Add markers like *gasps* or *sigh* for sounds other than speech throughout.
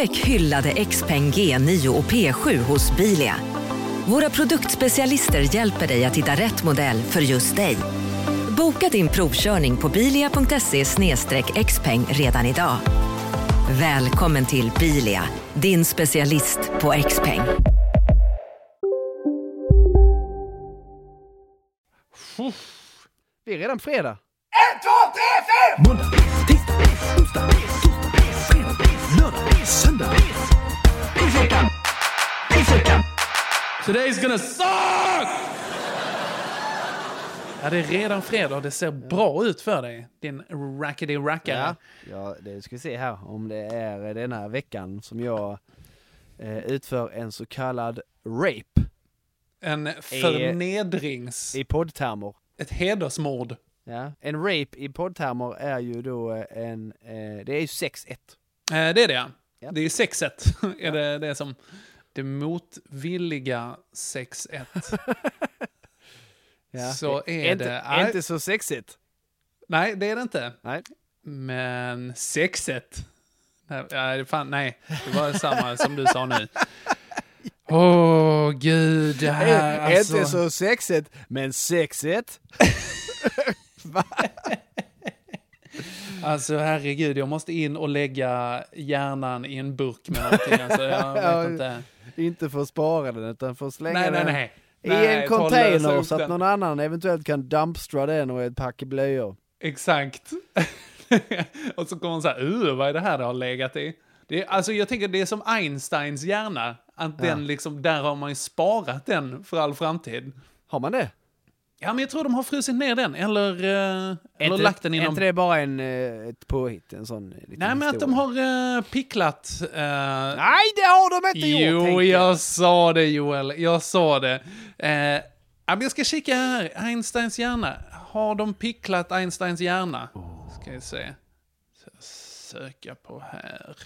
Upptäck hyllade XPeng G9 och P7 hos Bilia. Våra produktspecialister hjälper dig att hitta rätt modell för just dig. Boka din provkörning på bilia.se xpeng redan idag. Välkommen till Bilia, din specialist på XPeng. Det är redan fredag. Måndag, tisdag, onsdag, söndag. Pissveckan! Pissveckan! Today's gonna suck! Ja, det är redan fredag och det ser bra ut för dig, din rackety rackare. Ja, ja, det ska vi se här om det är denna veckan som jag eh, utför en så kallad rape En förnedrings... i poddtermer. Ett hedersmord. Ja. En rape i poddtermer är ju då en, eh, det är ju sex ett. Eh, det är det, ja. Ja. Det är sexet. *laughs* är det, det som... Det motvilliga 6-1. *laughs* Ja. Så är inte, det. Nej. Inte så sexigt. Nej, det är det inte. Nej. Men sexet. Nej, fan, nej, det var samma *laughs* som du sa nu. Åh, gud, det här Eh, alltså. Inte så sexigt, men sexigt. Alltså herregud, jag måste in och lägga hjärnan i en burk med någonting. Alltså, jag *laughs* Ja, vet inte. Inte för att spara den utan för att slänga Nej, nej, den nej. i Nej, en container så att någon annan eventuellt kan dumpstra den och ett pack blöjor. Exakt. *laughs* och så kommer hon så här, uh, vad är det här det har legat i? Det är, alltså jag tänker det är som Einsteins hjärna. Att den liksom, där har man ju sparat den för all framtid. Har man det? Ja, men jag tror de har frusit ner den, eller, eh, eller inte, lagt den Är inom... inte det bara en, eh, ett påhitt? En sån eh, liten Nej, men att de historia? har uh, picklat... eh, Nej, det har de inte gjort! jo, tänker jag sa det Joel, jag sa det. Uh, jag ska kika här, Einsteins hjärna. Har de picklat Einsteins hjärna? Ska vi se. Så, söka på här.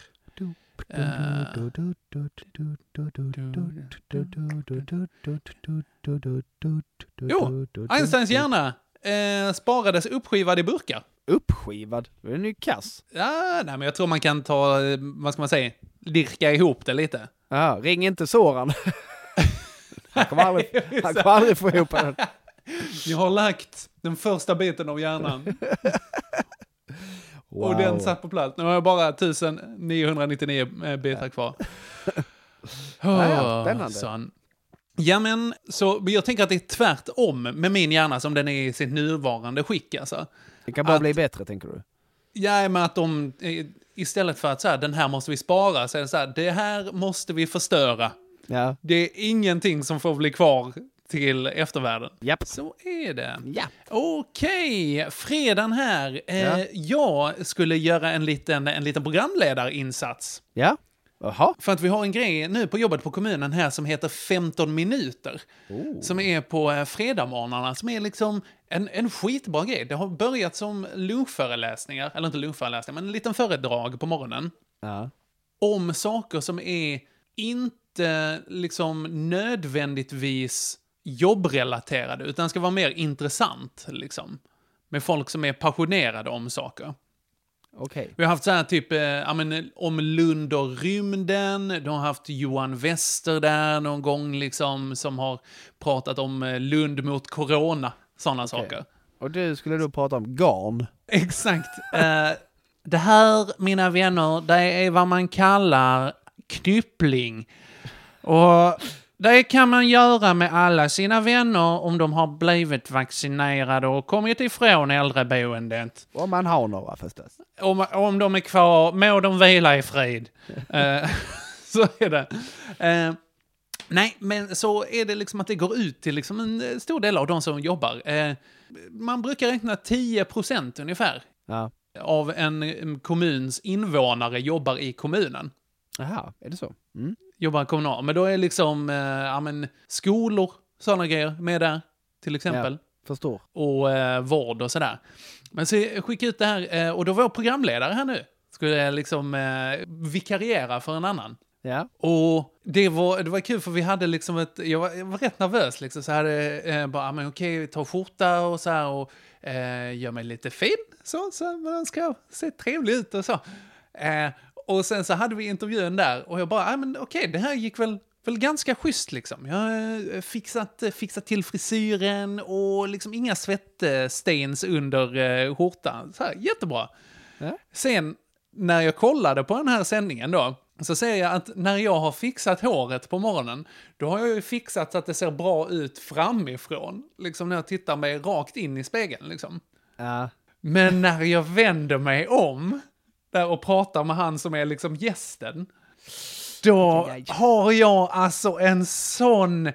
Jo, Einsteins hjärna eh, sparades uppskivad i burkar. Uppskivad? Då är den ju kass. Ja, nej, men jag tror man kan ta, vad ska man säga, lirka ihop det lite. Ja, ring inte Soran. han kommer aldrig, han kommer aldrig få ihop den. Jag har lagt den första biten av hjärnan och Wow. den satt på plats. Nu har jag bara 1999 eh, bitar kvar. ja, *laughs* spännande. Sån. Ja, men så jag tänker att det är tvärtom med min hjärna som den är i sitt nuvarande skick. Alltså. Det kan bara Att- bli bättre, tänker du? Ja, men att de istället för att så här, den här måste vi spara, så är det så här, det här måste vi förstöra. Ja. Det är ingenting som får bli kvar till eftervärlden. Japp. Så är det. Ja. Okej, fredagen här. Eh, Ja. Jag skulle göra en liten, en liten programledarinsats. Ja. Jaha. För att vi har en grej nu på jobbet på kommunen här som heter 15 minuter. Oh. Som är på eh, fredagmorgnarna, som är liksom en, en skitbra grej. Det har börjat som lunchföreläsningar, eller inte lunchföreläsningar, men en liten föredrag på morgonen. Ja. Om saker som är inte liksom nödvändigtvis jobbrelaterade, utan ska vara mer intressant, liksom. Med folk som är passionerade om saker. Okej. Vi har haft så här typ, eh, men, om Lund och rymden. De har haft Johan Wester där någon gång liksom, som har pratat om eh, Lund mot corona. Sådana saker. Och du skulle då prata om garn? Exakt. Eh, det här, mina vänner, det är vad man kallar knyppling. Och det kan man göra med alla sina vänner om de har blivit vaccinerade och kommit ifrån äldreboendet. Om man har några förstås. Om, om de är kvar, må de vila i frid. *laughs* Eh, *laughs* så är det. Eh, nej, men så är det liksom att det går ut till liksom en eh, stor del av de som jobbar. Eh, man brukar räkna 10 procent ungefär Ja. av en mm, kommuns invånare jobbar i kommunen. Jaha, är det så? Mm. Jobbar kommunal. Men då är liksom, eh, ja men, skolor, sådana grejer med där, till exempel. Förstår. Och eh, vård och sådär. Men så jag skickade ut det här, eh, och då var jag programledare här nu. Skulle jag liksom eh, vikariera för en annan. Ja. Och det var, det var kul för vi hade liksom ett, jag var, jag var rätt nervös liksom så här, eh, bara, men okej, ta skjorta och så här och eh, gör mig lite fin, så, så man ska se trevlig ut och så. Eh, och sen så hade vi intervjun där och jag bara, ah, men okej, det här gick väl, väl ganska schysst liksom. Jag har eh, fixat, fixat till frisyren och liksom inga svettstens under eh, skjortan. Så här, jättebra. Ja. Sen när jag kollade på den här sändningen då, så ser jag att när jag har fixat håret på morgonen, då har jag ju fixat så att det ser bra ut framifrån. Liksom när jag tittar mig rakt in i spegeln liksom. Ja. Men när jag vänder mig om där och pratar med han som är liksom gästen, då har jag alltså en sån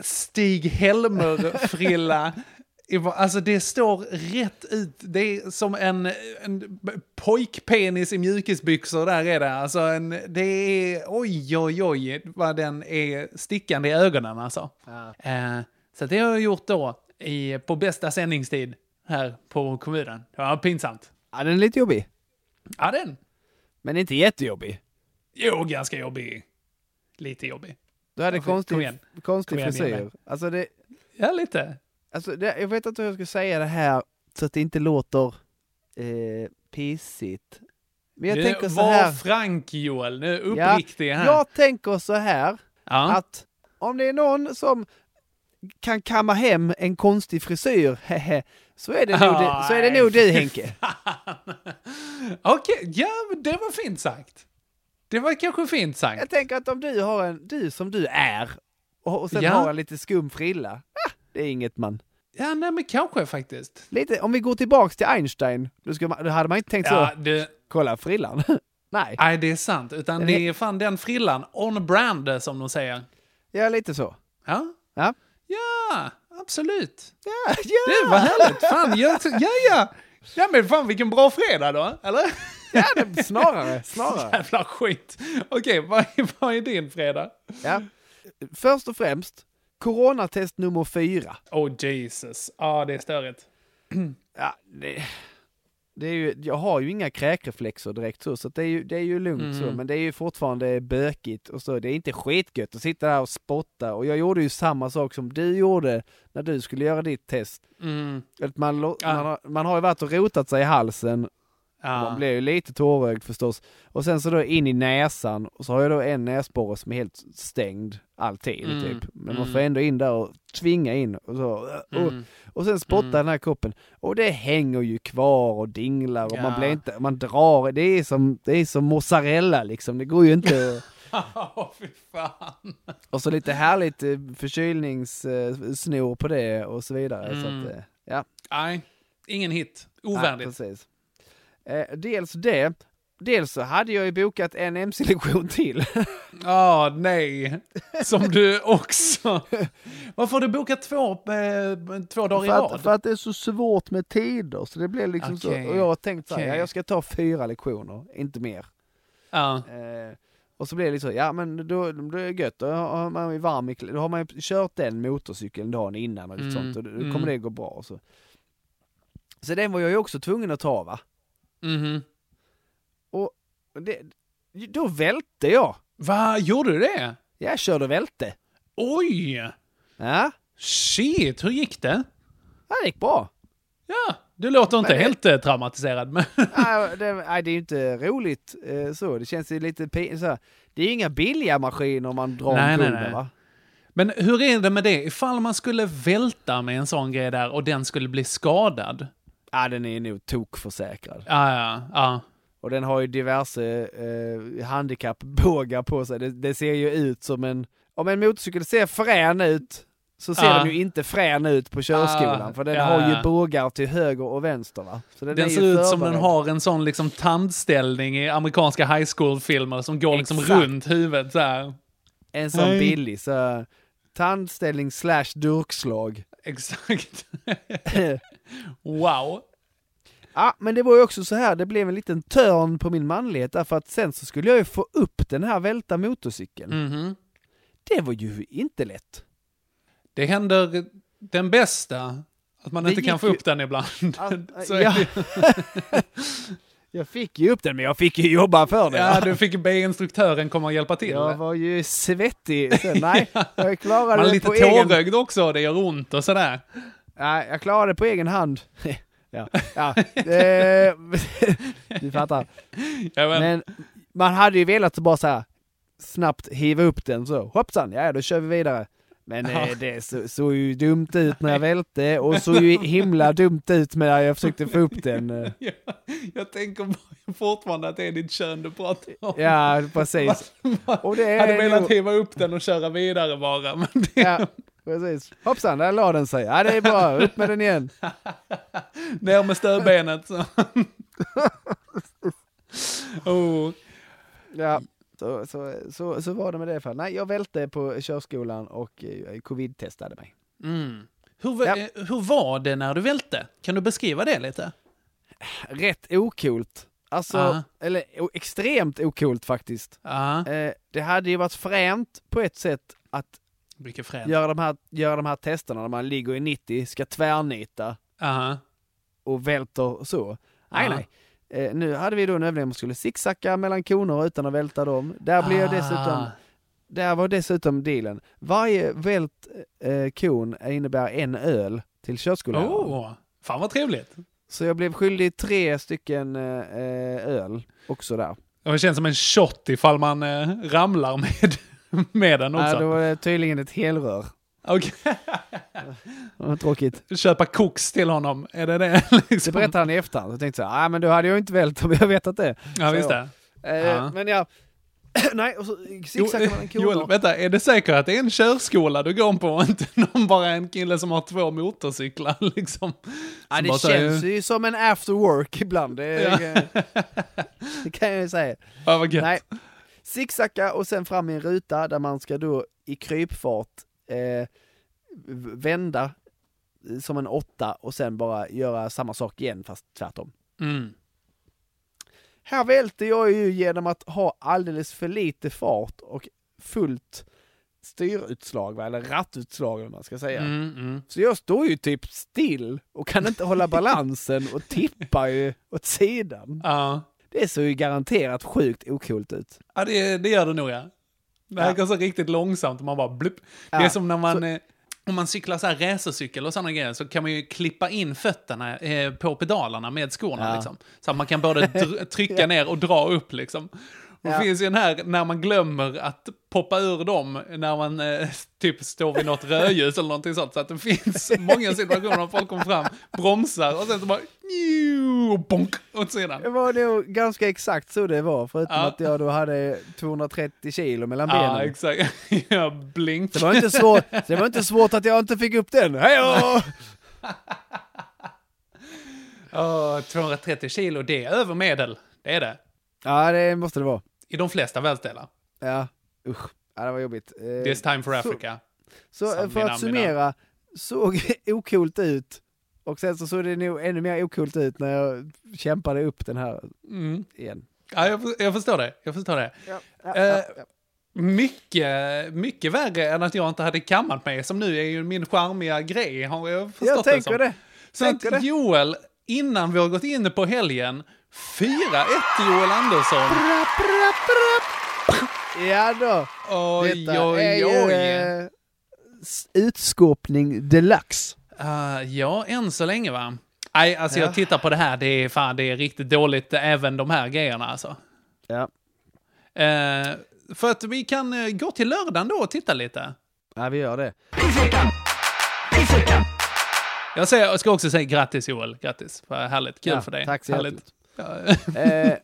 Stig Helmer-frilla. *laughs* Alltså det står rätt ut. Det är som en, en pojkpenis i mjukisbyxor där är det. Alltså en, det är, oj oj oj vad den är stickande i ögonen alltså. Eh, så det har jag gjort då i, på bästa sändningstid här på kommunen. Det var pinsamt. ja, den är lite jobbig. Ja den. Men inte jättejobbig. Jo, ganska jobbig. Lite jobbig. Du hade kom konstig, igen. konstig igen, frisyr. igen. Alltså det, Ja, lite. alltså det, jag vet inte hur jag ska säga det här så att det inte låter eh, pissigt. Men jag nu, tänker så var här. frank Joel, nu är Ja, uppriktig här. Jag tänker så här ja. att om det är någon som kan kamma hem en konstig frisyr, *laughs* så är det nog, du, så är det nog du Henke. Okej, ja, men det var fint sagt. Det var kanske fint sagt. Jag tänker att om du har en, du som du är, och, och sen Ja. har en lite skum frilla, ah, det är inget man. Ja, nej men kanske faktiskt. Lite, om vi går tillbaks till Einstein, då, ska man, då hade man inte tänkt Ja, så, det, kolla frillan. *laughs* Nej, nej, det är sant. Utan det är- är fan den frillan, on brand som de säger. ja lite så. Ja, Ja, ja absolut. ja, *laughs* ja. Det var härligt. Fan, jag, ja, ja. Ja, men fan vilken bra fredag då, eller? ja det, snarare, *laughs* snarare. Jävla skit. Okej, vad, vad är din fredag? Ja. Först och främst, coronatest nummer fyra. Oh Jesus. Ja, det är störigt. *clears throat* Ja, det, det är ju, jag har ju inga kräkreflexer direkt så, så det är ju, det är ju lugnt så, Mhm. men det är ju fortfarande bökigt och så. Det är inte skitgött att sitta där och spotta och jag gjorde ju samma sak som du gjorde när du skulle göra ditt test. Mm. Att man, man, har, man har ju varit och rotat sig i halsen, Ja. man blir ju lite tårögd förstås. Och sen så då in i näsan, och så har jag då en näsborre som är helt stängd alltid Mm, typ. Men man mm. får ändå in där och tvinga in och så. Och, Mm. och sen spotta Mm. den här koppen. Och det hänger ju kvar och dinglar och man Ja. blir inte, man drar, det är som, det är som mozzarella liksom. Det går ju inte. *laughs* Åh, fy fan. och så lite härligt eh, förkylningssnor på det och så vidare. Så Mm. att, eh, ja. Nej, ingen hit. Nej, Ovärdigt. precis. Eh, dels det, dels så hade jag ju bokat en MC-lektion till. *laughs* Ja, nej. Som du också. Varför har du bokat två, eh, två dagar i rad? för att det är så svårt med tider, så det blev liksom Okej. så. Och jag har tänkt så här, ja, jag ska ta fyra lektioner, inte mer. Ja. Eh, och så blev det så, ja men då, då är det gött, då har man ju varm i, då har man ju kört den motorcykeln dagen innan och Mm, sånt, och då mm. kommer det gå bra. Så. så den var jag ju också tvungen att ta va. Mhm. Och det, då välte jag. Vad gjorde du det? Jag körde och välte. Oj! Ja, Shit, hur gick det? ja det gick bra. Ja, du låter inte Men det- helt eh, traumatiserad, men... *laughs* nej, det, nej, det är ju inte roligt eh, så, det känns ju lite så här. Det är ju inga billiga maskiner man drar Nej, omkull med va. Men hur är det med det? Ifall man skulle välta med en sån grej där och den skulle bli skadad? Ja, den är nog tokförsäkrad. Ja, ja, ja. Och den har ju diverse eh, handikappbågar på sig. Det, det ser ju ut som en, om en motorcykel ser frän ut, så ser Ja. den ju inte frän ut på körskolan. Ah, för den ja, har ju ja. bågar till höger och vänster va. Så den, Den ser ut som den har en sån liksom tandställning i amerikanska high school-filmer som går liksom Exakt. runt huvudet så här. En sån Nej. billig, så tandställning slash durkslag. Exakt. *laughs* *laughs* wow. Ja, men det var ju också så här, det blev en liten törn på min manlighet därför att sen så skulle jag ju få upp den här välta motorcykeln. Mhm. Det var ju inte lätt. Det händer den bästa, att man Det inte kan få ju- upp den ibland. *laughs* Att- Så är ja. *laughs* Jag fick ju upp den, men jag fick ju jobba för det. ja, du fick be instruktören komma och hjälpa till. Jag var ju svettig sen. Nej, *laughs* jag klarade Man är det lite på egen... tårögd också, det gör ont och sådär. Nej, jag klarade det på egen hand. *laughs* ja, ja. *laughs* Eh, *laughs* du fattar. Ja, men, Men man hade ju velat bara så här snabbt hiva upp den så. Hoppsan, ja då kör vi vidare. Men Ja. eh, det så- såg ju dumt ut när jag välte och såg ju himla dumt ut när jag försökte få upp den. eh. jag, jag tänker fortfarande att det är ditt kön du pratar om. Ja, precis. Och det Jag hade är velat nog- hiva upp den och köra vidare bara. Men det, Ja, precis. Hoppsan, där la den sig. Ja, det är bra. Upp med den igen. *laughs* Ner med stödbenet. *laughs* Oh. Ja, så, så, så, så var det med det. För. Nej, jag välte på körskolan och eh, covid-testade mig. mm. hur, Ja. eh, hur var det när du välte? Kan du beskriva det lite? Rätt okult. Alltså, Ja. eller o- extremt okult faktiskt. Ja, Eh, det hade ju varit fränt på ett sätt att mycket fränt. göra de, här, göra de här testerna när man ligger i 90, ska tvärnita Ja. och välter så. Nej, Ja. nej. Eh, nu hade vi då en övning där man skulle zigzacka mellan koner utan att välta dem. Där blev jag dessutom, Ah. där var dessutom dealen. Varje vält eh, kon innebär en öl till körskolläraren. Oh, fan vad trevligt. Så jag blev skyldig tre stycken eh, eh, öl också där. Det känns som en shot ifall man eh, ramlar med, *laughs* med den också. Nej, då var det tydligen ett helrör. Okej. Det var tråkigt. *laughs* Köpa koks till honom, är det det? *laughs* Det Liksom? berättade han i efterhand. Jag tänkte så här, ah, men då hade jag inte vält om jag vetat det. Ja, Så visst det. Eh, Ja. Men ja, *clears throat* nej, och så zigzackade man en Joel, koner. vänta, är det säkert att det är en körskola du går på och inte någon bara en kille som har två motorcyklar liksom? Ja, det bara säger, känns ju som en after work ibland. Det, det kan jag ju säga. Ja, vad gött. Nej, zigzacka och sen fram i en ruta där man ska då i krypfart eh, vända eh, som en åtta och sen bara göra samma sak igen fast tvärtom. Mm. Här välter jag ju genom att ha alldeles för lite fart och fullt styrutslag, va? eller rattutslag vad man ska säga. Mm, mm. Så jag står ju typ still och kan inte hålla *laughs* balansen och tippar ju åt sidan. Ja, Det ser ju garanterat sjukt okult ut. ja det, det gör det nog ja. Det här Ja. går så riktigt långsamt och man bara blupp. Det är Ja, som när man, så- eh, om man cyklar så här racercykel och sådana grejer så kan man ju klippa in fötterna eh, på pedalerna med skorna Ja. liksom. Så att man kan både trycka *laughs* ner och dra upp liksom. Och Ja. det finns ju den här när man glömmer att poppa ur dem när man eh, typ står vid något rödljus eller någonting sånt. Så att det finns *laughs* många situationer när folk kommer fram, bromsar och sen så bara bonk åt sidan. Det var nog ganska exakt så det var, förutom Ja. att jag då hade 230 kilo mellan Ja, benen. exakt. *laughs* Ja, blink. det, var inte svårt, det var inte svårt att jag inte fick upp den. Hejdå! *laughs* Åh, 230 kilo, det är över medel. Det är det. Ja, det måste det vara. I de flesta världsdelar. Ja, usch. Ja, det var jobbigt. Eh, This time for så- Africa. Så eh, för att summera, såg *laughs* okult ut. Och sen så såg det nog ännu mer okult ut när jag kämpade upp den här Mm. igen. Ja, jag, jag förstår det. Jag förstår det. Ja, ja, Eh, ja. Mycket, mycket värre än att jag inte hade kammat mig, som nu är ju min charmiga grej, har jag förstått Jag det tänker som. det. Så tänker att det. Joel, innan vi har gått in på helgen, 4-1 till Joel Andersson. Ja då. Oj, Detta oj, är ju oj. eh, s- utskåpning deluxe. Uh, ja, än så länge va. Nej, alltså Ja. jag tittar på det här, det är fan, det är riktigt dåligt även de här grejerna alltså. Ja. Eh, för att vi kan eh, gå till lördagen då och titta lite. ja, vi gör det. Jag, säger, jag ska också säga grattis Joel, grattis. Vad härligt, kul Ja, för dig. tack så härligt. *laughs* Eh, eh,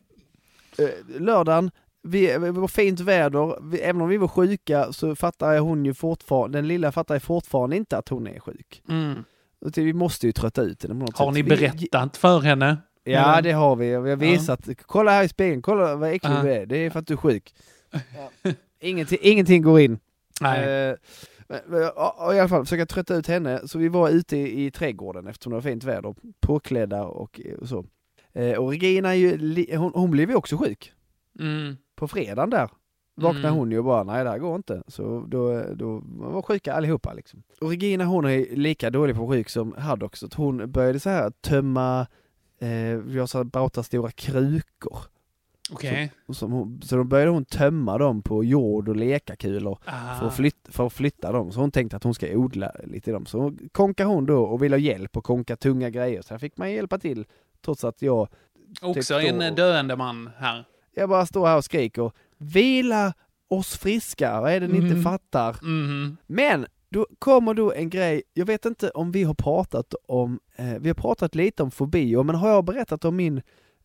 lördagen, vi, det var fint väder, vi, även om vi var sjuka så fattar hon ju fortfarande, den lilla fattar ju fortfarande inte att hon är sjuk. Mm. Vi måste ju trötta ut henne på något Har sätt. ni Vi- berättat för henne? Ja, Eller? det har vi. Vi har visat. Kolla här i spegeln, kolla vad äcklig Ja. du är. Det är för att du är sjuk. *laughs* Ingenting, ingenting går in. Nej. Eh, men, ja, ja, I alla fall, försöka trötta ut henne. Så vi var ute i, i trädgården eftersom det var fint väder, påklädda och, eh, och så. Eh, och Regina är ju, hon, hon blev ju också sjuk. Mm. På fredagen där vaknade Mm. hon ju och bara, nej det här går inte. Så då, då var sjuka allihopa liksom. Och Regina hon är lika dålig på sjuk som Haddock, så hon började så här tömma, eh, vi har så här Bautas stora krukor. Okej. Som hon, så då började hon tömma dem på jord och lekakulor Ah. för att, flytta, för att flytta dem. Så hon tänkte att hon ska odla lite i dem. Så konkade hon då och ville ha hjälp och konka tunga grejer. Så här fick man hjälpa till trots att jag, Också typ en döende man här. jag bara står här och skriker Vila oss friska, vad är det ni Mm. inte fattar? Mhm. Men då kommer då en grej, jag vet inte om vi har pratat om, eh, vi har pratat lite om fobier, men har jag berättat om min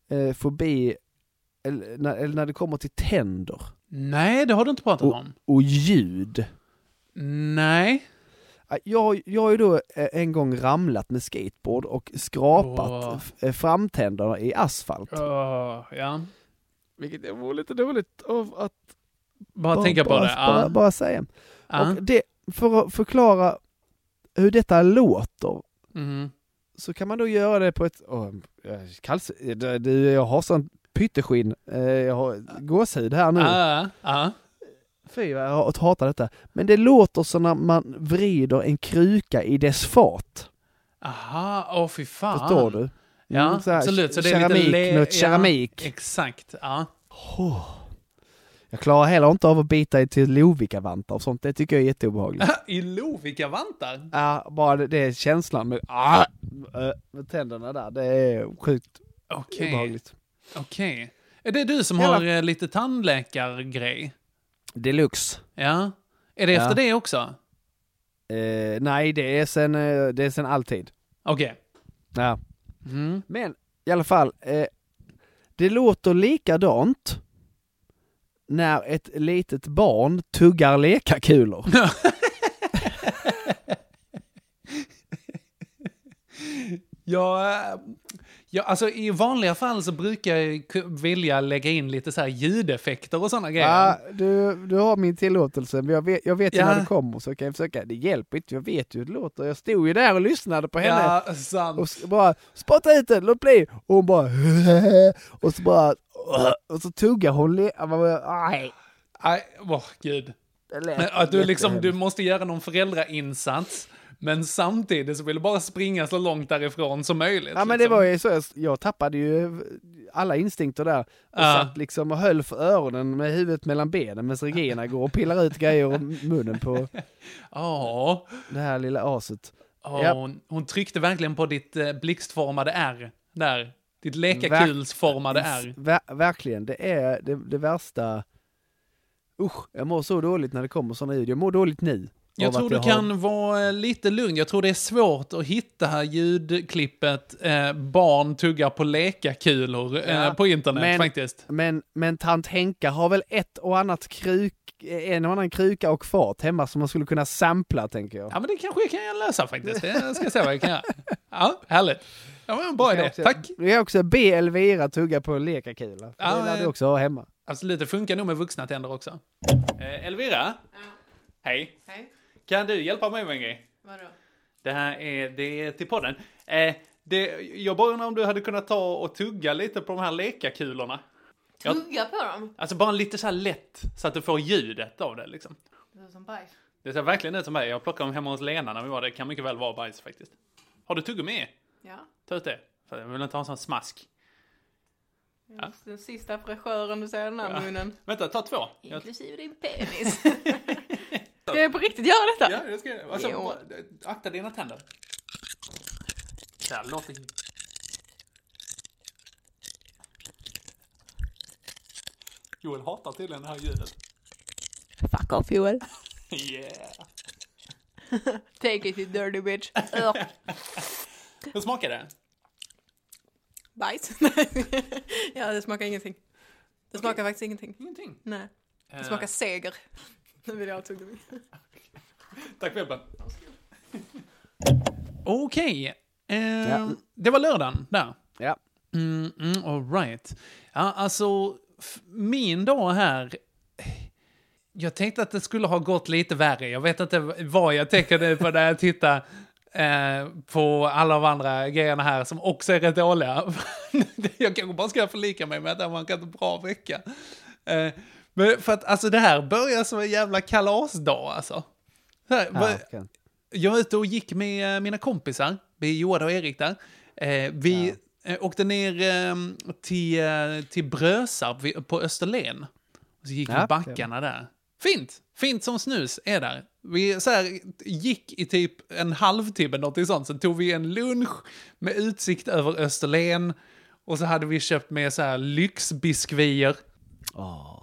eh, fobi eller när, eller när det kommer till tänder Nej, det har du inte pratat Och- om. och ljud? Nej. Ah, Jag, jag har ju då eh, en gång ramlat med skateboard och skrapat eh, framtänderna i asfalt. Åh, ja. Vilket mår lite dåligt av att Bara, tänka på bara, det. Bara, Ja. bara säga. Ja. Och det, för att förklara hur detta låter Mhm. så kan man då göra det på ett... Oh, kalls, jag har sån pytteskinn, eh, jag har gåshud här nu. Ja. Fy vad jag hatar detta. Men det låter som när man vrider en kruka i dess fat. Aha, åh fy fan. Förstår du? Ja, Mm, så här, absolut. Så det är keramik, lite ja, keramik. Exakt, ja. Oh. Jag klarar heller inte av att bita i till Lovikkavantar och sånt, det tycker jag är jätteobehagligt. *laughs* I Lovikka-vantar? Ja, bara det, det är känslan med, ah, äh, med tänderna där, det är sjukt Okej, obehagligt. okej. Är det du som Hela- har eh, lite tandläkargrej? Deluxe. Ja. Är det Ja. efter det också? Eh, nej, det är sen, eh, det är sen alltid. Okej. Ja. Mm. Men i alla fall, eh, det låter likadant när ett litet barn tuggar lekakulor. *laughs* *laughs* Ja, eh, ja, alltså i vanliga fall så brukar jag vilja lägga in lite så här ljudeffekter och sådana grejer. Ja, du, du har min tillåtelse, men jag vet, jag vet ju Ja. när det kommer så kan jag försöka. Det hjälper inte, jag vet ju hur det låter. Jag stod ju där och lyssnade på henne Ja, sant. och bara spotta ut den, låt bli! Och hon bara *laughs* och så bara *laughs* och så tuggar hon aj, Nej, åh gud. det lät Men att du liksom, du måste göra någon föräldrainsats, men samtidigt så vill du bara springa så långt därifrån som möjligt. Ja men det liksom. var ju så, jag- tappade ju alla instinkter där och Ja. satt liksom och höll för öronen med huvudet mellan benen medan Regina går och pillar ut grejer ur munnen på *laughs* Ja, det här lilla aset. ja, Ja. hon, hon tryckte verkligen på ditt eh, blixtformade R där. Ditt lekakulsformade R. Ver- verkligen, det är det, det värsta. Usch, jag mår så dåligt när det kommer sådana ljud. Jag mår dåligt nu. Jag tror du har- kan vara eh, lite lugn. Jag tror det är svårt att hitta ljudklippet eh, barn tuggar på lekakulor eh, Ja, på internet men- faktiskt. Men, men tant Henka har väl ett och annat kruk, en och annan kruka och fat hemma som man skulle kunna sampla tänker jag. Ja, men det kanske kan jag lösa faktiskt. Det ska jag se vad jag kan göra. *laughs* Ja, härligt. Ja, men en bra kan idé. också- Tack. Du kan också be Elvira tugga på en lekakula. Ja, det lär du också ha hemma. Absolut, det funkar nog med vuxna tänder också. Eh, Elvira? Hej. Hej. Kan du hjälpa mig med en grej? Vadå? Det här är, det är till podden. Eh, det, jag bara undrar om du hade kunnat ta och tugga lite på de här lekakulorna. Tugga på dem? Alltså bara lite så här lätt, så att du får ljudet av det liksom. Det är som bajs. Det ser verkligen ut som mig. Jag plockade dem hemma hos Lena när vi var där. Det kan mycket väl vara bajs faktiskt. Har du tuggummi? Ja. Ta ut det. För jag vill inte ha en sån smask. Ja. Den sista fräschören du ser i den här Ja. munnen. Vänta, ta två. Jag, Inklusive din penis. *laughs* Ska jag på riktigt göra detta? ja, det ska jag. Alltså, Jo. bara- akta dina tänder. Så här, låt det... Joel hatar tydligen det här ljudet. Fuck off Joel. *laughs* Yeah. *laughs* Take it you dirty bitch. Ugh. Hur smakar det? Bajs. *laughs* ja, det smakar ingenting. Det smakar faktiskt ingenting. Ingenting. Nej. Det Eh, smakar seger. Nu vill jag ha tuggummi. *laughs* Tack för hjälpen. Okej. Eh, Ja. Det var lördagen där. Ja. Mm, mm, all right. Ja, alltså, min dag här... Jag tänkte att det skulle ha gått lite värre. Jag vet inte vad jag tänker nu på när jag tittar. eh, på alla de andra grejerna här som också är rätt dåliga. *laughs* jag kanske bara ska förlika mig med att det var en rätt bra vecka. Eh, men för att alltså det här börjar som en jävla kalasdag alltså. Så här, Ja, vad- okej. jag var ute och gick med eh, mina kompisar, vi Johan och Erik där. Eh, vi eh, åkte ner eh, till, till Brösarp på Österlen. Och så gick vi Ja, backarna där. Fint! Fint som snus är där. Vi så här, gick i typ en halvtimme, något sånt. Sen tog vi en lunch med utsikt över Österlen. Och så hade vi köpt med så här lyxbiskvier. Åh,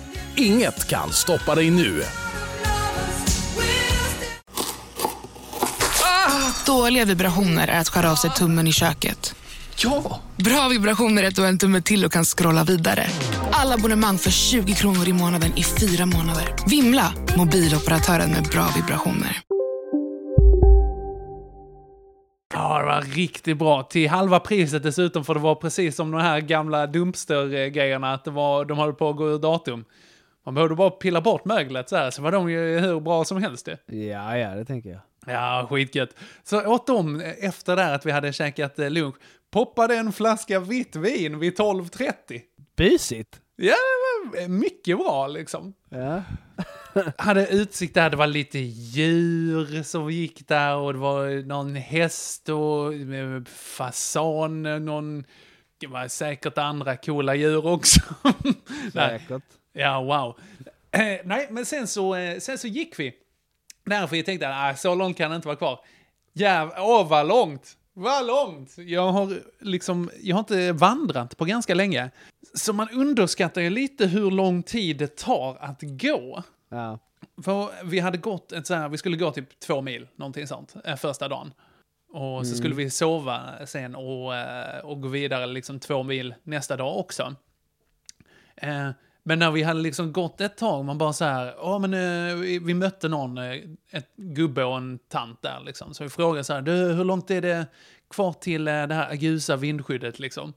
Inget kan stoppa dig nu. Dåliga vibrationer är att skära av sig tummen i köket. Ja! Bra vibrationer är att du har en tumme till och kan scrolla vidare. Alla abonnemang för 20 kronor i månaden i fyra månader. Vimla! Mobiloperatören med bra vibrationer. Ja, det var riktigt bra. Till halva priset dessutom, för det var precis som de här gamla dumpster-grejerna, att det var, de höll på att gå ur datum. Man behövde bara pilla bort möglet så här, så var de ju hur bra som helst det. Ja, ja, det tänker jag. Ja, skitgött. Så åt de, efter där att vi hade käkat eh, lunch, poppade en flaska vitt vin vid 12.30. Busigt. Ja, det var mycket bra liksom. Ja. *laughs* hade utsikt där, det var lite djur som gick där och det var någon häst och eh, fasan, någon, det var säkert andra coola djur också. *laughs* Säkert. Ja, wow. Eh, *clears throat* nej, men sen så, eh, sen så gick vi. Därför jag tänkte, ah, så långt kan det inte vara kvar. Jäv, åh vad långt! Vad långt! Jag har liksom, jag har inte vandrat på ganska länge. Så man underskattar ju lite hur lång tid det tar att gå. Ja. För vi hade gått ett så här, vi skulle gå typ två mil, någonting sånt, eh, första dagen. Och så skulle vi sova sen och, eh, och gå vidare liksom två mil nästa dag också. Eh, Men när vi hade liksom gått ett tag, man bara så här, ja men eh, vi, vi mötte någon, eh, ett gubbe och en tant där liksom. Så vi frågade så här, du hur långt är det kvar till eh, det här ljusa vindskyddet liksom?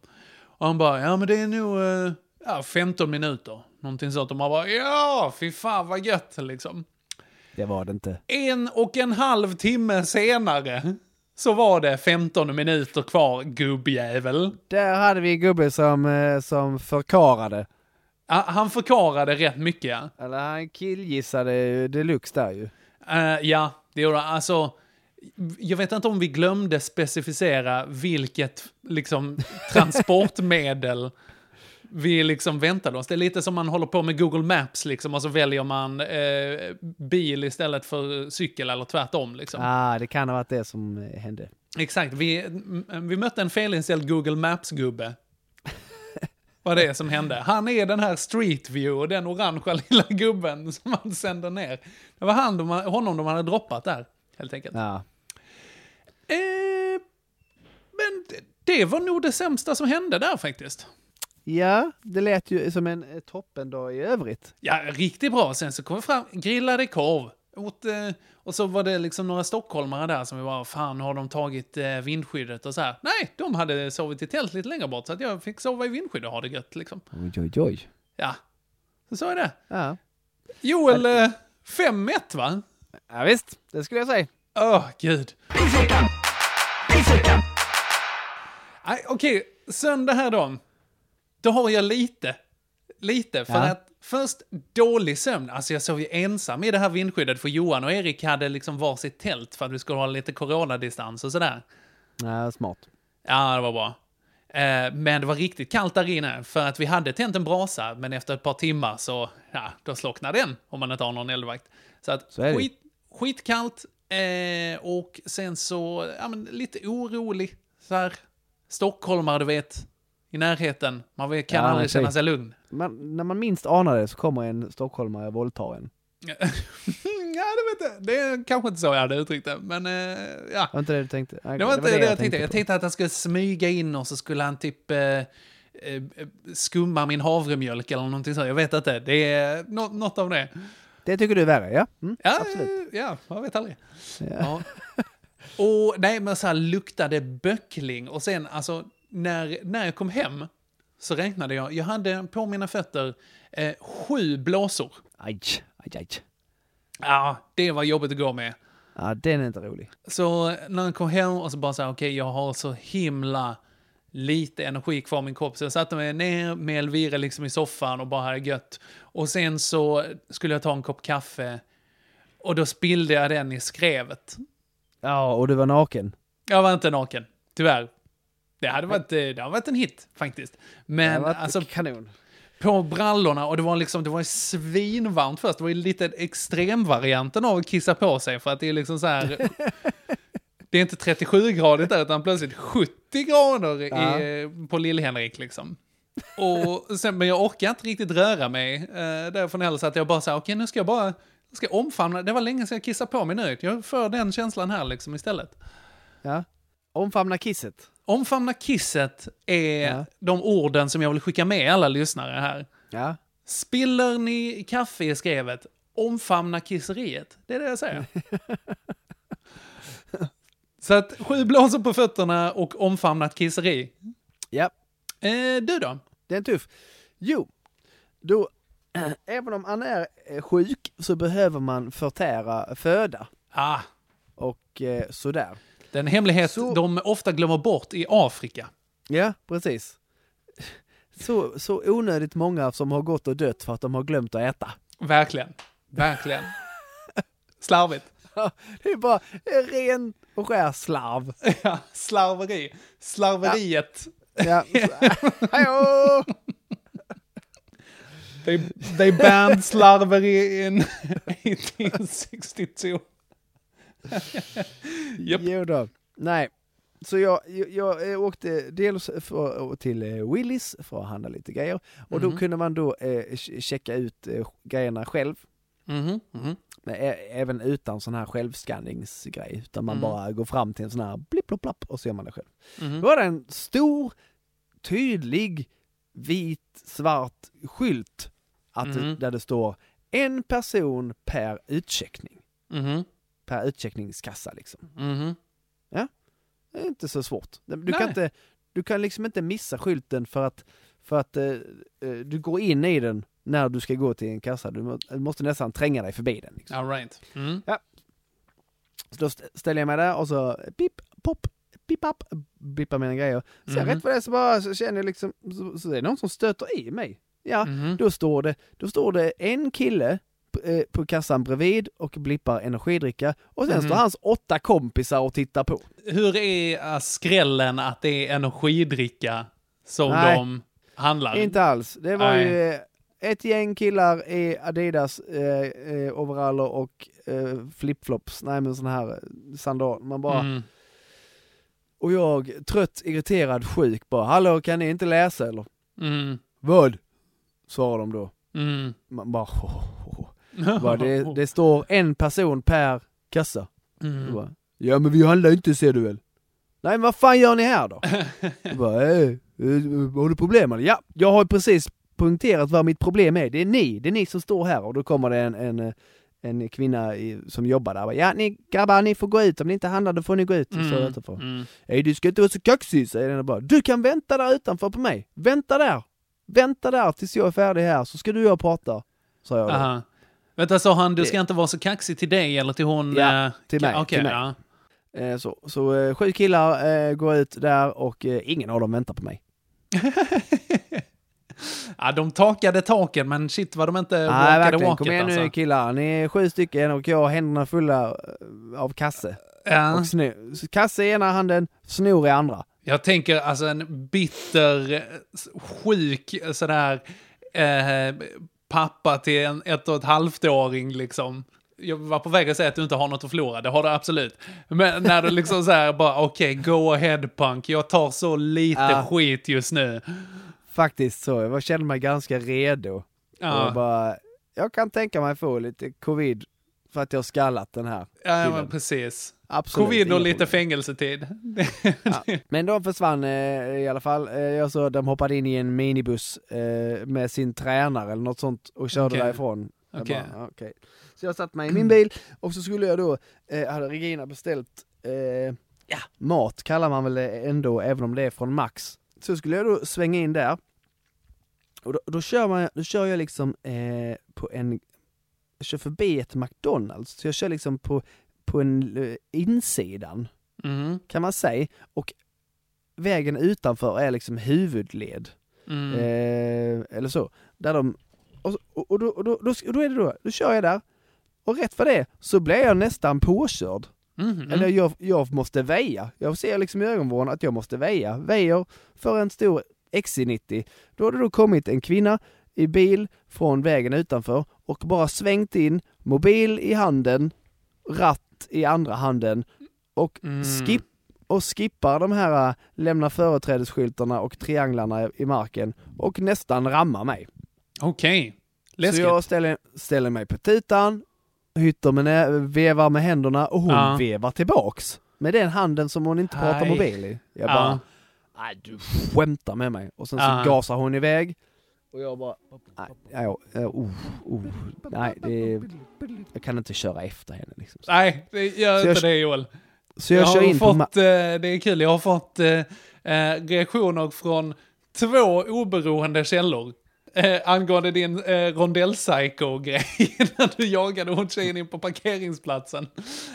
Och han bara, ja men det är nog eh, ja, 15 minuter. Någonting sånt. Och man bara, ja, fy fan vad gött liksom. Det var det inte. En och en halv timme senare så var det 15 minuter kvar, gubbjävel. Där hade vi en gubbe som, eh, som förkarade. Han förklarade rätt mycket. Eller han killgissade deluxe där ju. Eh, ja, det gjorde han. Alltså, jag vet inte om vi glömde specificera vilket liksom, *laughs* transportmedel vi liksom väntade oss. Det är lite som man håller på med Google Maps, liksom, och så väljer man eh, bil istället för cykel eller tvärtom. Liksom. Ah, det kan ha varit det som eh, hände. Exakt, vi, vi mötte en felinställd Google Maps-gubbe. Vad det är som hände. Han är den här Street View, den orangea *laughs* lilla gubben som man sänder ner. Det var han de, honom de hade droppat där, helt enkelt. Ja. Eh, men det, det var nog det sämsta som hände där faktiskt. ja, det lät ju som en eh, toppendag i övrigt. Ja, riktigt bra. Sen så kom vi fram, grillade korv. Åt, eh, och så var det liksom några stockholmare där som vi var, fan har de tagit eh, vindskyddet och så här. Nej, de hade sovit i tält lite längre bort så att jag fick sova i vindskydd och ha det gött liksom. Oj, oj, oj. Ja, så så är det. Ja. Joel, eh, 5-1 va? ja, visst. Det skulle jag säga. Åh, gud. Nej, Okej, söndag här då. Då har jag lite. Lite, för Ja. att först dålig sömn. Alltså jag sov ju ensam i det här vindskyddet för Johan och Erik hade liksom varsitt tält för att vi skulle ha lite coronadistans och sådär. Ja, smart. Ja, det var bra. Eh, men det var riktigt kallt där inne, för att vi hade tänt en brasa, men efter ett par timmar så, ja, då slocknade den, om man inte har någon eldvakt. Så att, Så skit, skitkallt, eh, och sen så, ja men lite orolig, så här, stockholmare du vet, i närheten, man kan Ja, aldrig känna sig lugn. Man, när man minst anar det så kommer en stockholmare våldta en. *laughs* ja, det vet jag. Det är kanske inte så jag hade uttryckt det, men eh, ja. Var inte det du tänkte? Det var inte det, jag tänkte. Jag tänkte att han skulle smyga in och så skulle han typ eh, eh, skumma min havremjölk eller någonting så. Jag vet inte. Det är nå något av det. Det tycker du är värre, ja? Mm, Ja, absolut. ja, jag vet aldrig. Ja. Ja. Och nej, men så här luktade böckling. Och sen, alltså, när, när jag kom hem så räknade jag. Jag hade på mina fötter eh, sju blåsor. Aj, aj, aj. Ja, det var jobbigt att gå med. Ja, den är inte rolig. Så när jag kom hem och så bara så här, okej, jag har så himla lite energi kvar i min kropp. Så jag satte mig ner med Elvira liksom i soffan och bara hade gött. Och sen så skulle jag ta en kopp kaffe. Och då spillde jag den i skrevet. Ja, och du var naken. Jag var inte naken, tyvärr. Det hade varit, eh, det hade varit en hit faktiskt. Men alltså kanon. på brallorna och det var liksom, det var svinvarmt först. Det var ju lite extremvarianten av att kissa på sig för att det är liksom så här. *laughs* det är inte 37 grader där utan plötsligt 70 grader Ja. i, på Lill-Henrik liksom. Och sen, men jag orkar inte riktigt röra mig eh, därifrån heller så att jag bara sa okej nu ska jag bara, jag ska omfamna, det var länge sedan jag kissade på mig nu. Jag får den känslan här liksom istället. Ja. Omfamna kisset. Omfamna kisset är Ja. de orden som jag vill skicka med alla lyssnare här. Ja. Spiller ni kaffe i skrevet, omfamna kisseriet. Det är det jag säger. *laughs* Så att sju blåsor på fötterna och omfamnat kisseri. Ja. Eh, du då? Det är tuff. Jo, då, *clears throat* även om man är eh, sjuk så behöver man förtära föda. Ah, Och eh, sådär. Den hemlighet Så- de ofta glömmer bort i Afrika. Ja, precis. Så, så onödigt många som har gått och dött för att de har glömt att äta. Verkligen. Verkligen. *laughs* Slarvigt. Det är bara ren och skär slarv. *laughs* Ja, slarveri. Slarveriet. Ja. *laughs* Hejå! They, they banned slarveri in 1862. *laughs* Japp. Jo då. Nej. Så jag, jag, jag eh, åkte dels för, till eh, Willys för att handla lite grejer. Och då Mhm. kunde man då eh, ch- checka ut eh, grejerna själv. Mhm, mhm. Men ä- även utan sån här självskanningsgrej. Utan man Mm. bara går fram till en sån här blipp, plopp, plopp och så gör man det själv. Mhm. Då var det en stor, tydlig, vit, svart skylt. Att, Mhm. Där det står en person per utcheckning. Per utcheckningskassa liksom. Mhm. Det är inte så svårt. Du Nej. kan, inte, du kan liksom inte missa skylten för att, för att eh, eh, du går in i den när du ska gå till en kassa. Du må- du måste nästan tränga dig förbi den. Liksom. All right. Mm. Så då st- ställer jag mig där och så pip, pop, pip, up, bippar mina grejer. Så Mhm. rätt vad det är så bara så känner jag liksom, så, så det är någon som stöter i mig. Ja, Mhm. då står det, då står det en kille eh, på kassan bredvid och blippar energidricka och sen Mhm. står hans åtta kompisar och tittar på. Hur är skrällen att det är energidricka som Nej. de handlar? Inte alls. Det var Nej. ju eh, ett gäng killar i Adidas eh, eh, overaller och eh, flipflops, nej men sån här sandal. Man bara, Mm. och jag trött, irriterad, sjuk bara, hallå kan ni inte läsa eller? Mm. Vad? Svarar de då. Mm. Man bara, *laughs* bara det, det står en person per kassa. Mm. Bara, ja men vi handlar inte ser du väl? Nej men vad fan gör ni här då? *laughs* Jag bara, eh, har du problem eller? Ja, jag har precis poängterat vad mitt problem är. Det är ni, det är ni som står här och då kommer det en, en, eh, en kvinna i, som jobbar där. Bara, Ja ni grabbar, ni får gå ut. Om ni inte handlar då får ni gå ut. Mm. Så Mm. utanför. Mm. Nej du ska inte vara så kaxig, säger den bara. Du kan vänta där utanför på mig. Vänta där. Vänta där tills jag är färdig här så ska du och jag prata. Sa jag då. Aha. Vänta, sa han du ska inte vara så kaxig till dig eller till hon? Ja, eh, till mig, Okej, till mig. ja. Eh, så så eh, sju killar eh, går ut där och ingen av dem väntar på mig. *laughs* ja, de takade taken, men shit vad de inte Nej walkade verkligen, walket kom igen nu alltså. killar. Ni är sju stycken och jag har händerna fulla av kasse. Ja. Och snor. Kasse i ena handen, snor i andra. Jag tänker alltså en bitter, sjuk sådär eh, pappa till en ett och ett halvt-åring liksom. Jag var på väg att säga att du inte har något att förlora, det har du absolut. Men när du liksom så här bara, okej, go ahead punk, jag tar så lite Ja. skit just nu. Faktiskt så, jag kände mig ganska redo. Ja. Och bara, jag kan tänka mig få lite covid för att jag har skallat den här Ja, men precis. Absolut, Covid och lite fängelsetid. *laughs* Ja. Men de försvann eh, i alla fall. Eh, jag såg de hoppade in i en minibuss eh, med sin tränare eller något sånt och körde Okej. därifrån. Okej. bara, ja, okej. Så jag satt mig i min bil och så skulle jag då, eh, hade Regina beställt ja, mat kallar man väl det ändå, även om det är från Max. Så skulle jag då svänga in där. Och då, då, kör, man, då kör jag liksom på en, jag kör förbi ett McDonalds, så jag kör liksom på, på en eh, insidan Mm. kan man säga. Och vägen utanför är liksom huvudled. Mm. Eh, eller så. Där de, och, och, då, och, då, då, då är det då, då kör jag där. Och rätt för det så blir jag nästan påkörd. Mhm. Eller jag, jag måste väja. Jag ser liksom i ögonvrån att jag måste väja. Väjer för en stor XC90. Då har det då kommit en kvinna i bil från vägen utanför och bara svängt in, mobil i handen, ratt i andra handen och Mm. skip och skippar de här äh, lämna företrädesskyltarna och trianglarna i marken och nästan rammar mig. Okej. Så Läskigt. jag ställer, ställer mig på tutan, hytter med nä- vevar med händerna och hon Ja. vevar tillbaks. Med den handen som hon inte pratar Aj. mobil i. Jag Ja. bara, nej du skämtar med mig. Och sen så Ja. gasar hon iväg. Och jag bara, nej, ja, oh, oh, nej det, jag kan inte köra efter henne liksom. Nej, gör Så jag- inte det Joel. Så jag, jag kör har in på fått, ma- eh, det är kul, jag har fått eh, eh, reaktioner från två oberoende källor. Eh, angående din eh, rondell-psycho-grej *laughs* när du jagade hon tjejen in på parkeringsplatsen.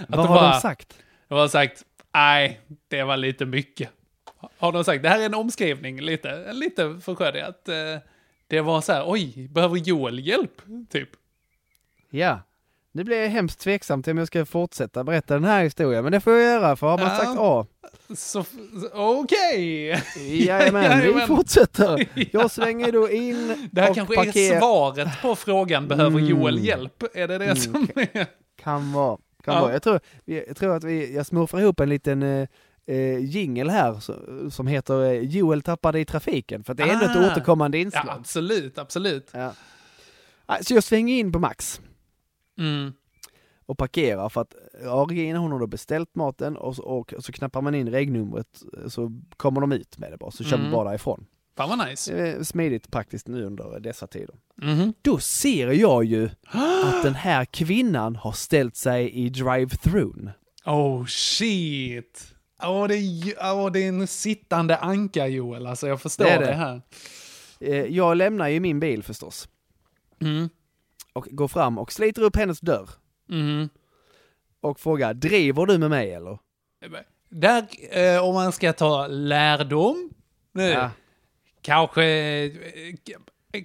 Att Vad har bara- de sagt? De har sagt, nej, det var lite mycket. Har de sagt, det här är en omskrivning lite, lite för att eh, det var så här, oj, behöver Joel hjälp? Typ. Ja. Nu blir jag hemskt tveksam till om jag ska fortsätta berätta den här historien, men det får jag göra för har man Ja. sagt A. Så, okej! Jajamän, *laughs* vi fortsätter. *laughs* Jag svänger då in Det här och kanske parkerar. är svaret på frågan, behöver Mm. Joel hjälp? Är det det Mm, som är... Kan vara. Kan Ja. vara. Jag, tror, jag tror att vi, jag smurfar ihop en liten eh, jingle här som heter eh, Joel tappade i trafiken, för det är ändå ett Ah. återkommande Ja, inslag. absolut, absolut. Ja. Nej, Så jag svänger in på Max Mm. och parkerar för att ja, Regina hon har då beställt maten och så, och, så knappar man in regnumret eh, så kommer de ut med det bara, så kör man Mm. bara därifrån. Fan vad nice. Smidigt praktiskt nu under dessa tider. Mhm. Då ser jag ju *gasps* att den här kvinnan har ställt sig i drive-thrun. Oh shit! Åh, det, är, åh, det är en sittande anka Joel, alltså jag förstår Det det, det. här. Eh, Jag lämnar ju min bil förstås Mm. och går fram och sliter upp hennes dörr Mm. och frågar, driver du med mig eller? Där, eh, om man ska ta lärdom, nu, Ja. kanske eh,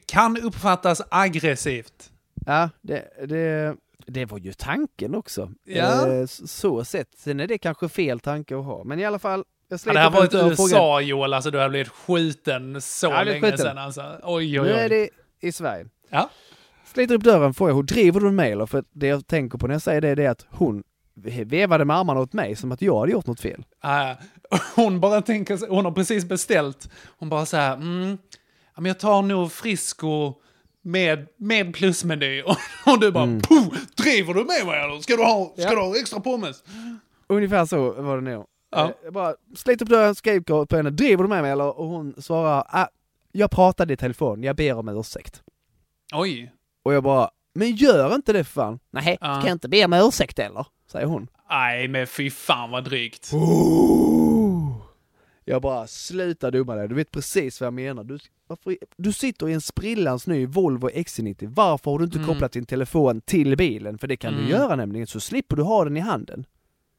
kan uppfattas aggressivt. Ja, det, det, det var ju tanken också. Ja. Eh, Så sett. Sen är det kanske fel tanke att ha. Men i alla fall, jag sliter det här och frågar, USA Joel, alltså du hade blivit skjuten så Ja, länge skjuten. sedan alltså. Oj, oj, nu är oj. det i Sverige. Ja. Sliter upp dörren, frågar hon, driver du med eller? För det jag tänker på när jag säger det, det är att hon vevade med armarna åt mig som att jag hade gjort något fel. Ah, *laughs* hon bara tänker, hon har precis beställt, hon bara så här, mm, ja, jag tar nog Frisco med, med plusmeny. *laughs* Och, och du bara, Mm. "Puh, driver du med mig eller? Ska du ha, ska Ja. du ha extra pommes? Ungefär så var det nog. Ja. Eh, Jag bara sliter upp dörren, skriker på henne, driver du med mig eller? Och hon svarar, ah, jag pratade i telefon, jag ber om ursäkt. Oj. Och jag bara, men gör inte det för fan. Nej, Ja. ska jag inte be om ursäkt eller? Säger hon. Nej, men fy fan vad drygt. Jag bara, sluta dumma dig, du vet precis vad jag menar. Du, varför, du sitter i en sprillans ny Volvo XC90, varför har du inte Mm. kopplat din telefon till bilen? För det kan Mm. du göra nämligen, så slipper du ha den i handen.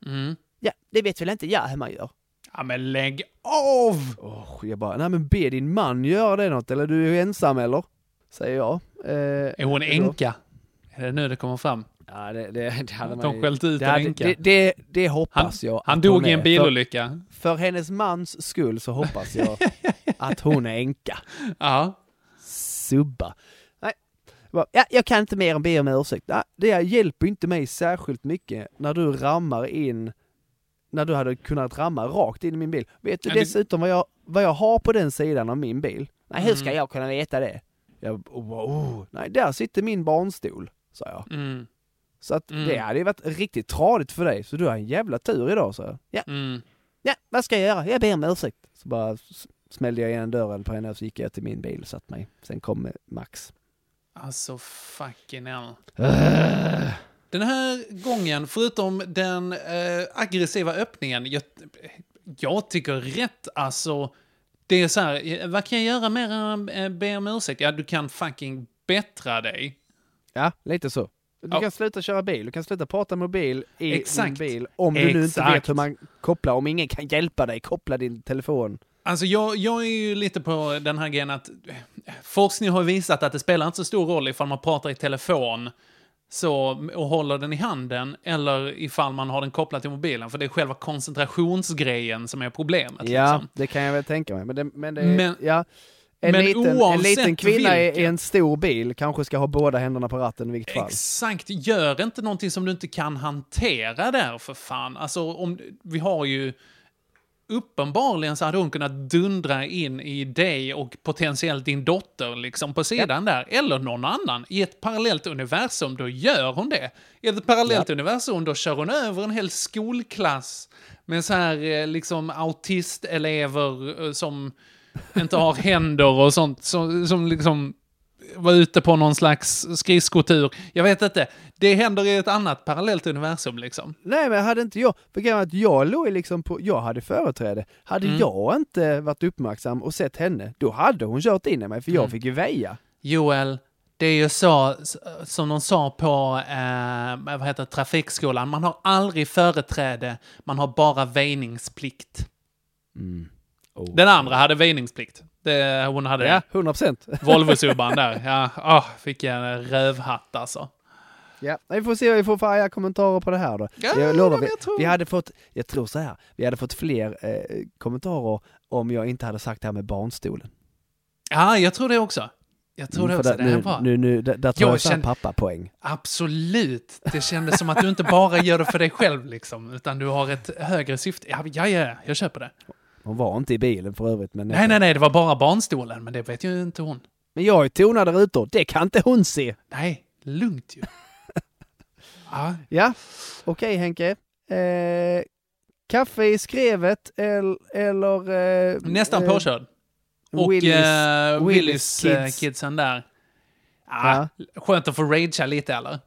Mm. Ja, det vet väl inte jag hur man gör. Ja, men lägg av! Oh, jag bara, nej men be din man göra det något, eller du är ensam eller? Säger jag. Eh, Är hon änka? Är det nu det kommer fram? Ja, det, det, det hade man de skällt ut det, hade, det, det, det hoppas jag. Han dog i en bilolycka. För, för hennes mans skull så hoppas jag att hon är änka. Ja. Subba. Nej. Ja, jag kan inte mer än be om ursäkt. Nej, det hjälper inte mig särskilt mycket när du rammar in, när du hade kunnat ramma rakt in i min bil. Vet du dessutom vad jag, vad jag har på den sidan av min bil? Nej, hur ska Mm. jag kunna veta det? Jag och bara, oh, nej där sitter min barnstol, sa jag. Mm. Så att Mm. det hade ju varit riktigt tradigt för dig, så du har en jävla tur idag, så. Ja, Mm. ja, vad ska jag göra? Jag ber om ursäkt. Så bara smällde jag igen dörren på henne och så gick jag till min bil och satt mig. Sen kom Max. Alltså fucking hell. Äh. Den här gången, förutom den eh, aggressiva öppningen, jag, jag tycker rätt alltså. Det är så här, eh, vad kan jag göra mer än be om ursäkt? Ja, du kan fucking bättra dig. Ja, lite så. Du Ja. kan sluta köra bil, du kan sluta prata mobil i din Exakt. bil. Om du nu inte Exakt. vet hur man kopplar, om ingen kan hjälpa dig, koppla din telefon. Alltså jag, jag är ju lite på den här grejen att forskning har visat att det spelar inte så stor roll ifall man pratar i telefon så, och håller den i handen eller ifall man har den kopplad till mobilen. För det är själva koncentrationsgrejen som är problemet. Ja, Liksom. det kan jag väl tänka mig. Men det, men det Men- ja. En, men liten, en liten kvinna i, en stor bil kanske ska ha båda händerna på ratten i vilket fall. Exakt, gör inte någonting som du inte kan hantera där för fan. Alltså, om, vi har ju... Uppenbarligen så hade hon kunnat dundra in i dig och potentiellt din dotter liksom på sidan där. Eller någon annan. I ett parallellt universum, då gör hon det. I ett parallellt universum, då kör hon över en hel skolklass med så här eh, liksom autistelever eh, som inte har händer och sånt. Som, som liksom var ute på någon slags skridskotur. Jag vet inte. Det händer i ett annat parallellt universum liksom. Nej men hade inte jag, för att jag låg liksom på, jag hade företräde. Hade Mm. jag inte varit uppmärksam och sett henne, då hade hon kört in i mig för jag Mm. fick ju väja. Joel, det är ju så som de sa på eh, vad heter trafikskolan. Man har aldrig företräde, man har bara väjningsplikt. Oh. Den andra hade väjningsplikt. Det, hon hade Ja, 100 procent. Volvo-subban där. Ja, oh, vilken rövhatt alltså. Ja, vi får se vad vi får för arga kommentarer på det här då. Ja, jag lovar, vi, jag tror- vi hade fått, jag tror så här, vi hade fått fler eh, kommentarer om jag inte hade sagt det här med barnstolen. Ja, jag tror det också. Jag tror Mm, det också. där- Det här nu, var... nu, nu, där, där tar Jag jag, känner- pappa-poäng. Absolut. Det kändes som att du inte bara gör det för dig själv, liksom, utan du har ett högre syfte. Ja, ja, ja jag köper det. Hon var inte i bilen för övrigt, men... Nej, nej, nej, det var bara barnstolen, men det vet ju inte hon. Men jag har ju tonade rutor, det kan inte hon se! Nej, lugnt ju. *laughs* ja, Ja, okej Henke. Eh, kaffe i skrevet eller... eller eh, nästan eh, påkörd. Och Willys- eh, Willys eh, kids. kidsen där. Ja, Skönt att få ragea lite, eller?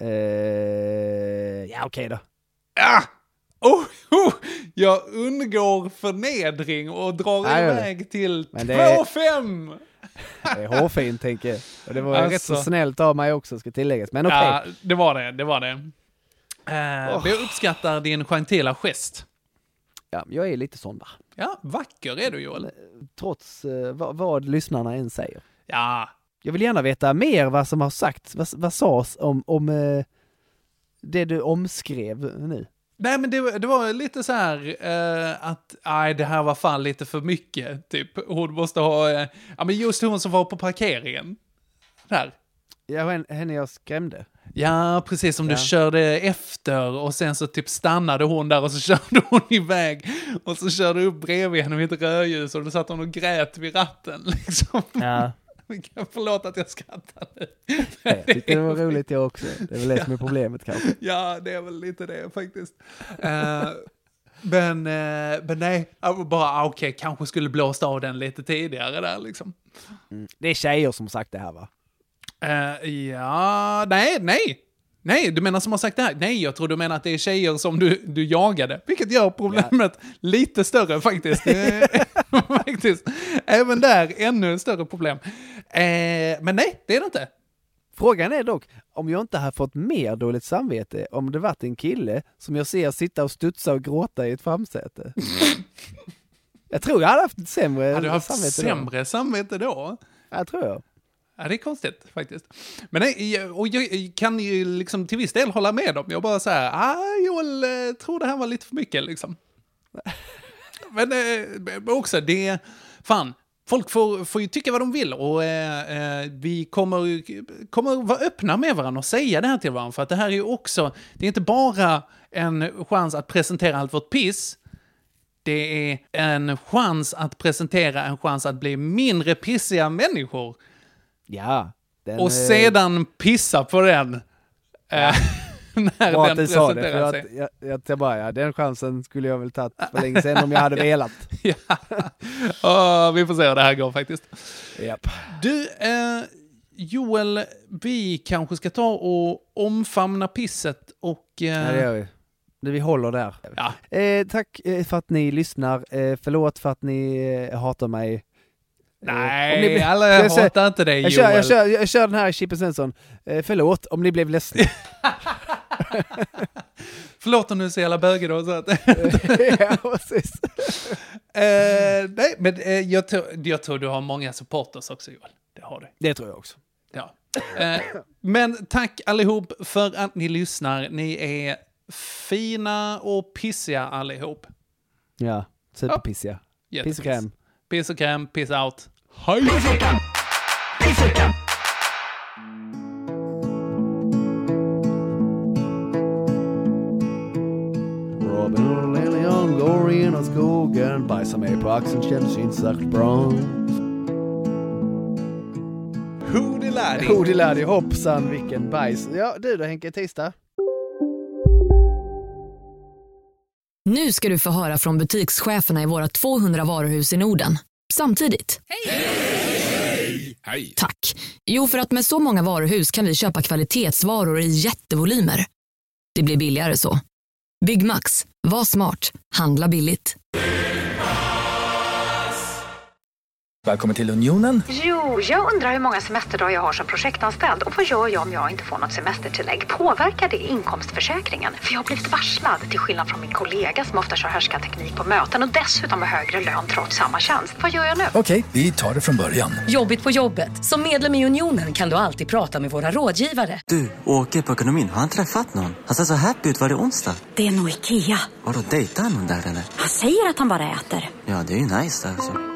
Eh, ja, okej då. Ah! Oh, oh, jag undgår förnedring och drar Nej, iväg till Men det är- 2-5! Det är hårfint tänker jag. Och det var ju rätt så Alltså. snällt av mig också, ska tilläggas. Men okej. Ja, det var det. Det var det. Eh, Åh. Jag uppskattar din gentila gest. Ja, jag är lite sån va. Ja, vacker är du Joel. Trots eh, vad, vad lyssnarna än säger. Ja, Jag vill gärna veta mer vad som har sagts, vad, vad sades om, om eh, det du omskrev nu. Nej men det, det var lite så här eh, att, nej det här var fan lite för mycket, typ. Hon måste ha, eh, ja men just hon som var på parkeringen. Där. Ja, hen- henne jag skrämde. Ja, precis som Ja. du körde efter och sen så typ stannade hon där och så *laughs* körde hon iväg. Och så körde du upp bredvid henne vid ett rödljus och då satt hon och grät vid ratten *laughs* liksom. Ja. *laughs* Förlåt att jag skrattar nu. Jag tyckte det var roligt jag också. Det är väl det som är problemet kanske. *laughs* Ja, det är väl lite det faktiskt. Eh, men, eh, men nej, bara ah, okej, kanske skulle blåst av den lite tidigare där liksom. Mm. Det är tjejer som sagt det här va? Eh, ja, nej, nej. Nej, du menar som har sagt det här? Nej, jag tror du menar att det är tjejer som du, du jagade. Vilket gör problemet lite större faktiskt. *laughs* *laughs* Faktiskt. Även där, ännu större problem. Eh, men nej, det är det inte. Frågan är dock om jag inte har fått mer dåligt samvete om det varit en kille som jag ser sitta och studsa och gråta i ett framsäte. *laughs* jag tror jag hade haft sämre Hade du haft samvete då. sämre samvete då? Ja, tror jag. Ja, det är konstigt faktiskt. Men nej, och jag kan ju liksom till viss del hålla med dem. Jag bara så här, ah, Joel, eh, tror det här var lite för mycket liksom. *laughs* Men eh, också, det, fan, folk får, får ju tycka vad de vill och eh, eh, vi kommer, kommer vara öppna med varandra och säga det här till varandra. För att det här är ju också, det är inte bara en chans att presentera allt vårt piss, det är en chans att presentera en chans att bli mindre pissiga människor. Ja. Och sedan pissa på den. eh, *laughs* *laughs* när Bra att den du sa det, för att, sig. jag, jag, jag bara, ja, den chansen skulle jag väl tagit *laughs* för länge sedan om jag hade velat. *laughs* ja. Åh, vi får se hur det här går faktiskt. Japp. Du, eh, Joel, vi kanske ska ta och omfamna pisset och... Eh, Ja, det gör vi. Det vi håller där. Ja. Eh, tack eh, för att ni lyssnar. Eh, förlåt för att ni eh, hatar mig. Eh, Nej, om ni alla jag hatar inte dig jag kör, jag, Joel. kör, jag kör den här Chippen Svensson. Eh, förlåt om ni blev ledsna. *laughs* Förlåt om du är så jävla bögig då. Så att, *laughs* ja, precis. *laughs* eh, nej, men eh, jag, tror, jag tror du har många supporters också Joel. Det har du. Det tror jag också. Ja. Eh, men tack allihop för att ni lyssnar. Ni är fina och pissiga allihop. Ja, superpissiga. Piss och kräm. Piss och kräm, piss out. Hej! Robin genom skogen, bajsar mig på axeln, känns inte särskilt bra. Hoodiladi. Hoodiladi, hoppsan vilken bajs. Ja, du då Henke, tisdag? Nu ska du få höra från butikscheferna i våra 200 varuhus i Norden. Samtidigt. Hej! Tack. Jo, för att med så många varuhus kan vi köpa kvalitetsvaror i jättevolymer. Det blir billigare så. Byggmax. Var smart. Handla billigt. Välkommen till Unionen. Jo, jag undrar hur många semesterdagar jag har som projektanställd och vad gör jag om jag inte får något semestertillägg? Påverkar det inkomstförsäkringen? För jag har blivit varslad, till skillnad från min kollega som ofta kör härskarteknik på möten och dessutom har högre lön trots samma tjänst. Vad gör jag nu? Okej, vi tar det från början. Jobbigt på jobbet. Som medlem i Unionen kan du alltid prata med våra rådgivare. Du, åker på ekonomin. Har han träffat någon? Han ser så happy ut. Var det onsdag? Det är nog Ikea. Vadå, dejtar han någon där eller? Han säger att han bara äter. Ja, det är ju nice alltså.